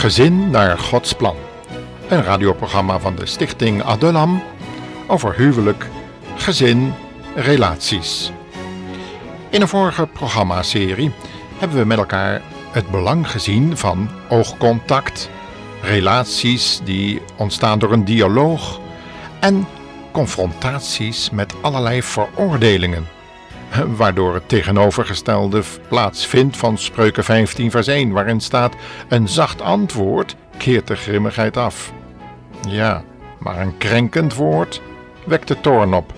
Gezin naar Gods plan. Een radioprogramma van de stichting Adulam over huwelijk, gezin, relaties. In een vorige programmaserie hebben we met elkaar het belang gezien van oogcontact, relaties die ontstaan door een dialoog en confrontaties met allerlei veroordelingen, waardoor het tegenovergestelde plaatsvindt van Spreuken 15 vers 1, waarin staat een zacht antwoord keert de grimmigheid af. Ja, maar een krenkend woord wekt de toorn op.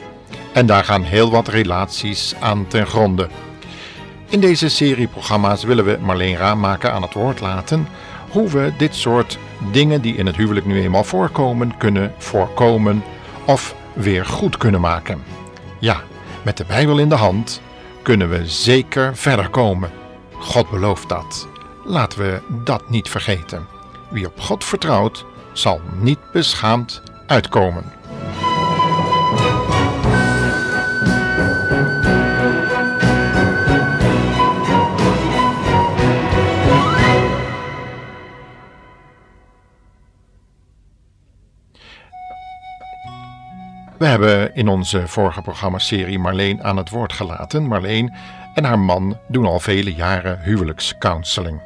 En daar gaan heel wat relaties aan ten gronde. In deze serie programma's willen we Marleen Raammaker aan het woord laten hoe we dit soort dingen die in het huwelijk nu eenmaal voorkomen kunnen voorkomen of weer goed kunnen maken. Ja, met de Bijbel in de hand kunnen we zeker verder komen. God belooft dat. Laten we dat niet vergeten. Wie op God vertrouwt, zal niet beschaamd uitkomen. We hebben in onze vorige programmaserie Marleen aan het woord gelaten. Marleen en haar man doen al vele jaren huwelijkscounseling.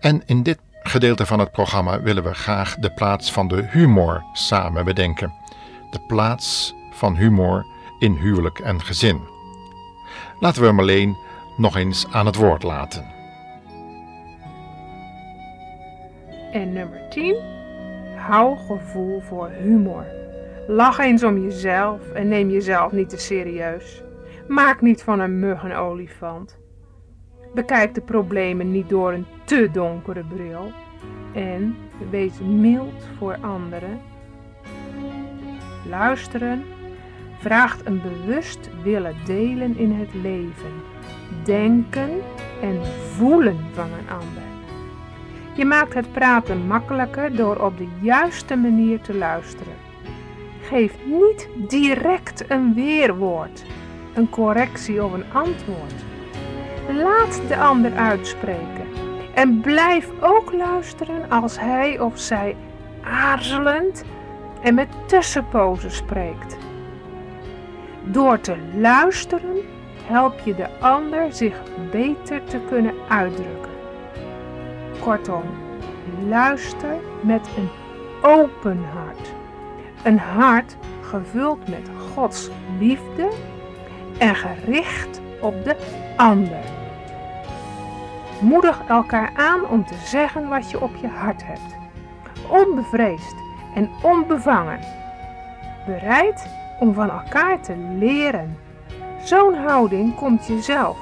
En in dit gedeelte van het programma willen we graag de plaats van de humor samen bedenken. De plaats van humor in huwelijk en gezin. Laten we Marleen nog eens aan het woord laten. En nummer 10. Hou gevoel voor humor. Lach eens om jezelf en neem jezelf niet te serieus. Maak niet van een mug een olifant. Bekijk de problemen niet door een te donkere bril. En wees mild voor anderen. Luisteren vraagt een bewust willen delen in het leven. Denken en voelen van een ander. Je maakt het praten makkelijker door op de juiste manier te luisteren. Geef niet direct een weerwoord, een correctie of een antwoord. Laat de ander uitspreken en blijf ook luisteren als hij of zij aarzelend en met tussenpozen spreekt. Door te luisteren help je de ander zich beter te kunnen uitdrukken. Kortom, luister met een open hart. Een hart gevuld met Gods liefde en gericht op de ander. Moedig elkaar aan om te zeggen wat je op je hart hebt. Onbevreesd en onbevangen. Bereid om van elkaar te leren. Zo'n houding komt jezelf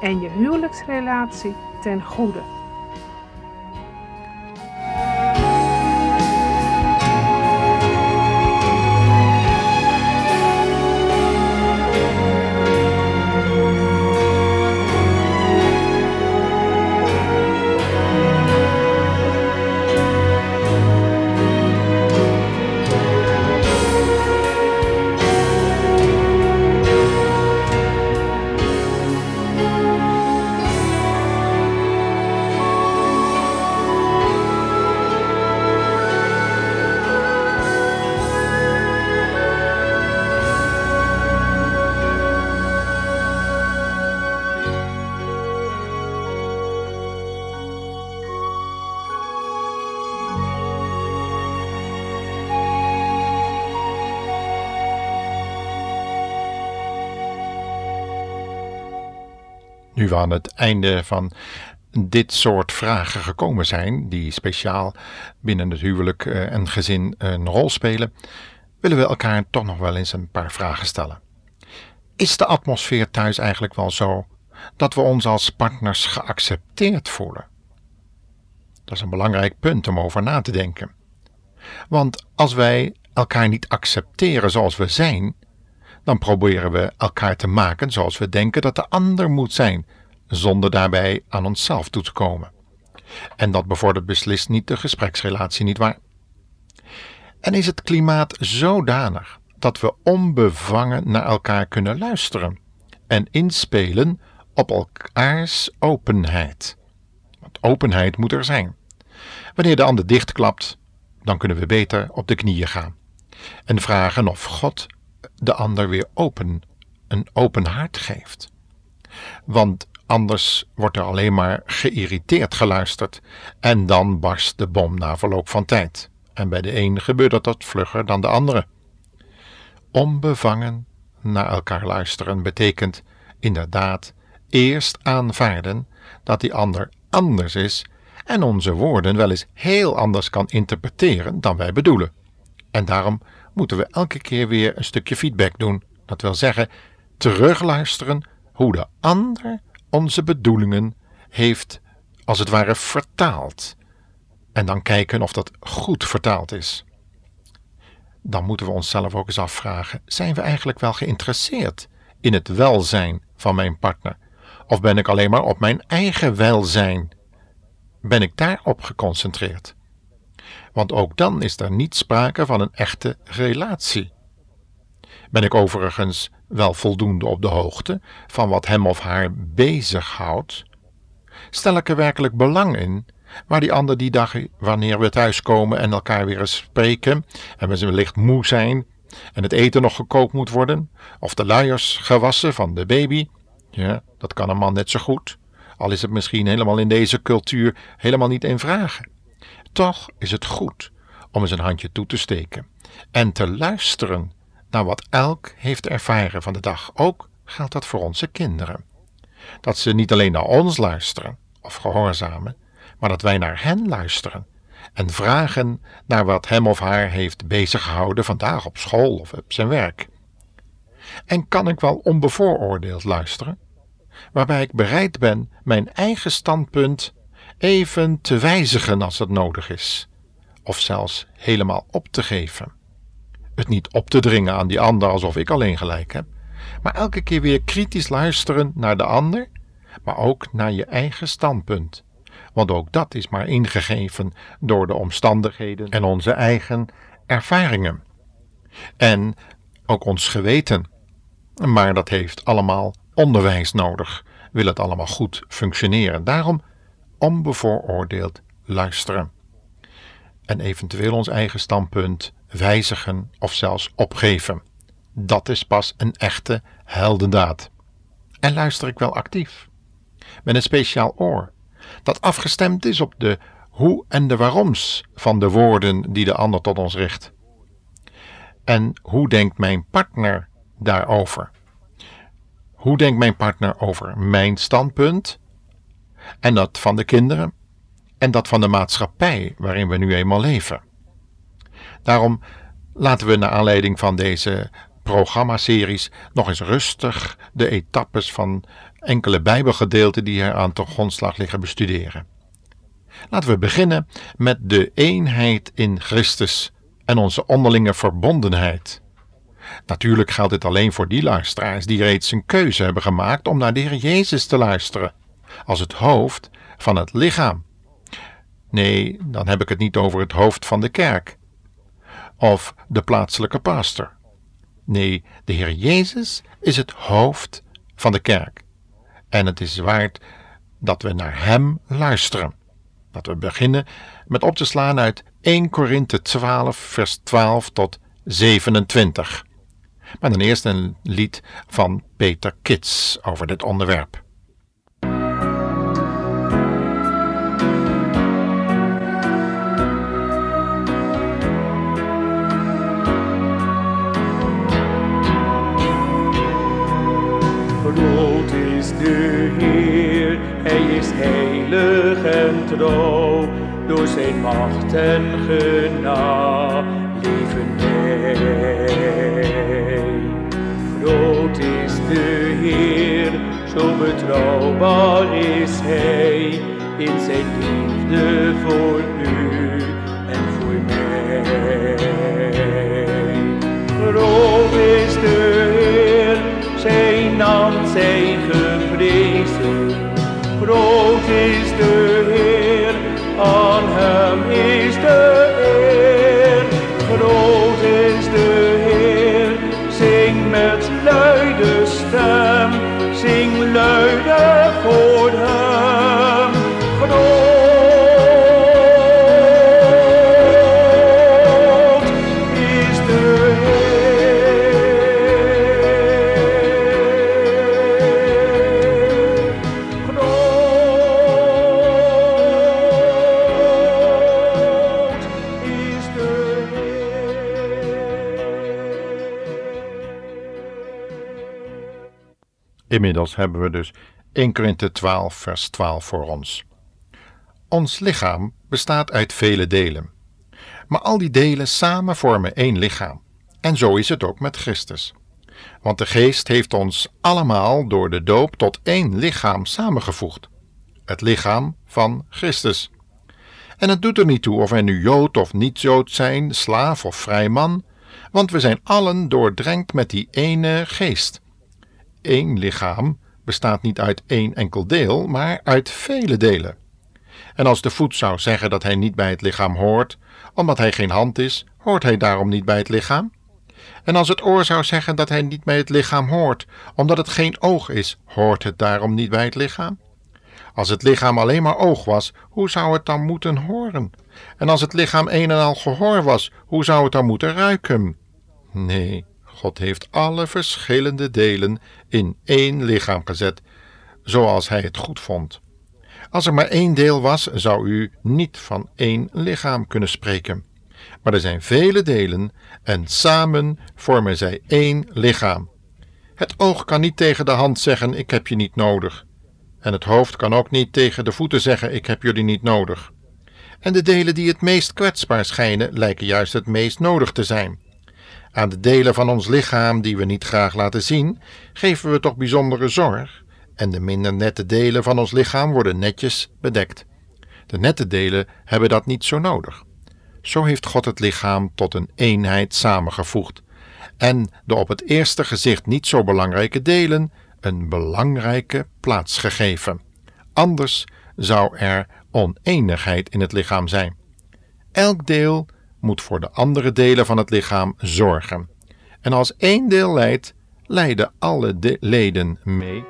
en je huwelijksrelatie ten goede. Nu we aan het einde van dit soort vragen gekomen zijn, die speciaal binnen het huwelijk eh, en gezin een rol spelen, willen we elkaar toch nog wel eens een paar vragen stellen. Is de atmosfeer thuis eigenlijk wel zo dat we ons als partners geaccepteerd voelen? Dat is een belangrijk punt om over na te denken. Want als wij elkaar niet accepteren zoals we zijn, dan proberen we elkaar te maken zoals we denken dat de ander moet zijn, zonder daarbij aan onszelf toe te komen. En dat bevordert beslist niet de gespreksrelatie, niet waar? En is het klimaat zodanig dat we onbevangen naar elkaar kunnen luisteren en inspelen op elkaars openheid? Want openheid moet er zijn. Wanneer de ander dichtklapt, dan kunnen we beter op de knieën gaan en vragen of God de ander weer open, een open hart geeft. Want anders wordt er alleen maar geïrriteerd geluisterd en dan barst de bom na verloop van tijd. En bij de een gebeurt dat vlugger dan de andere. Onbevangen naar elkaar luisteren betekent inderdaad eerst aanvaarden dat die ander anders is en onze woorden wel eens heel anders kan interpreteren dan wij bedoelen. En daarom moeten we elke keer weer een stukje feedback doen. Dat wil zeggen, terugluisteren hoe de ander onze bedoelingen heeft, als het ware, vertaald. En dan kijken of dat goed vertaald is. Dan moeten we onszelf ook eens afvragen: zijn we eigenlijk wel geïnteresseerd in het welzijn van mijn partner? Of ben ik alleen maar op mijn eigen welzijn? Ben ik daarop geconcentreerd? Want ook dan is er niet sprake van een echte relatie. Ben ik overigens wel voldoende op de hoogte van wat hem of haar bezighoudt? Stel ik er werkelijk belang in waar die ander die dag, wanneer we thuiskomen en elkaar weer eens spreken en we wellicht moe zijn en het eten nog gekookt moet worden, of de luiers gewassen van de baby, ja, dat kan een man net zo goed, al is het misschien helemaal in deze cultuur helemaal niet in vragen. Toch is het goed om eens een handje toe te steken en te luisteren naar wat elk heeft ervaren van de dag. Ook geldt dat voor onze kinderen. Dat ze niet alleen naar ons luisteren of gehoorzamen, maar dat wij naar hen luisteren en vragen naar wat hem of haar heeft beziggehouden vandaag op school of op zijn werk. En kan ik wel onbevooroordeeld luisteren, waarbij ik bereid ben mijn eigen standpunt even te wijzigen als het nodig is, of zelfs helemaal op te geven. Het niet op te dringen aan die ander alsof ik alleen gelijk heb, maar elke keer weer kritisch luisteren naar de ander, maar ook naar je eigen standpunt. Want ook dat is maar ingegeven door de omstandigheden en onze eigen ervaringen. En ook ons geweten. Maar dat heeft allemaal onderwijs nodig, wil het allemaal goed functioneren. Daarom onbevooroordeeld luisteren. En eventueel ons eigen standpunt wijzigen of zelfs opgeven. Dat is pas een echte heldendaad. En luister ik wel actief. Met een speciaal oor, dat afgestemd is op de hoe en de waaroms van de woorden die de ander tot ons richt. En hoe denkt mijn partner daarover? Hoe denkt mijn partner over mijn standpunt en dat van de kinderen en dat van de maatschappij waarin we nu eenmaal leven. Daarom laten we naar aanleiding van deze programmaseries nog eens rustig de etappes van enkele Bijbelgedeelten die er aan grondslag liggen bestuderen. Laten we beginnen met de eenheid in Christus en onze onderlinge verbondenheid. Natuurlijk geldt dit alleen voor die luisteraars die reeds een keuze hebben gemaakt om naar de Heer Jezus te luisteren als het hoofd van het lichaam. Nee, dan heb ik het niet over het hoofd van de kerk of de plaatselijke pastor. Nee, de Heer Jezus is het hoofd van de kerk. En het is waard dat we naar Hem luisteren. Dat we beginnen met op te slaan uit 1 Korinthe 12, vers 12 tot 27. Maar dan eerst een lied van Peter Kits over dit onderwerp. Door zijn macht en genade leven wij. Groot is de Heer, zo betrouwbaar is Hij, in zijn liefde voor u en voor mij. Groot is de Heer, zijn naam zij Groot is de Heer, aan hem Inmiddels hebben we dus 1 Korinthe 12, vers 12 voor ons. Ons lichaam bestaat uit vele delen. Maar al die delen samen vormen één lichaam. En zo is het ook met Christus. Want de Geest heeft ons allemaal door de doop tot één lichaam samengevoegd. Het lichaam van Christus. En het doet er niet toe of wij nu Jood of niet-Jood zijn, slaaf of vrij man, want we zijn allen doordrenkt met die ene Geest. Eén lichaam bestaat niet uit één enkel deel, maar uit vele delen. En als de voet zou zeggen dat hij niet bij het lichaam hoort, omdat hij geen hand is, hoort hij daarom niet bij het lichaam? En als het oor zou zeggen dat hij niet bij het lichaam hoort, omdat het geen oog is, hoort het daarom niet bij het lichaam? Als het lichaam alleen maar oog was, hoe zou het dan moeten horen? En als het lichaam een en al gehoor was, hoe zou het dan moeten ruiken? Nee, God heeft alle verschillende delen in één lichaam gezet, zoals hij het goed vond. Als er maar één deel was, zou u niet van één lichaam kunnen spreken. Maar er zijn vele delen en samen vormen zij één lichaam. Het oog kan niet tegen de hand zeggen: Ik heb je niet nodig. En het hoofd kan ook niet tegen de voeten zeggen: Ik heb jullie niet nodig. En de delen die het meest kwetsbaar schijnen, lijken juist het meest nodig te zijn. Aan de delen van ons lichaam die we niet graag laten zien, geven we toch bijzondere zorg, en de minder nette delen van ons lichaam worden netjes bedekt. De nette delen hebben dat niet zo nodig. Zo heeft God het lichaam tot een eenheid samengevoegd en de op het eerste gezicht niet zo belangrijke delen een belangrijke plaats gegeven. Anders zou er oneenigheid in het lichaam zijn. Elk deel moet voor de andere delen van het lichaam zorgen. En als één deel lijdt, lijden alle de leden mee.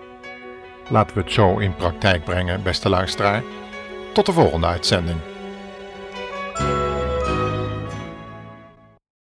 Laten we het zo in praktijk brengen, beste luisteraar. Tot de volgende uitzending.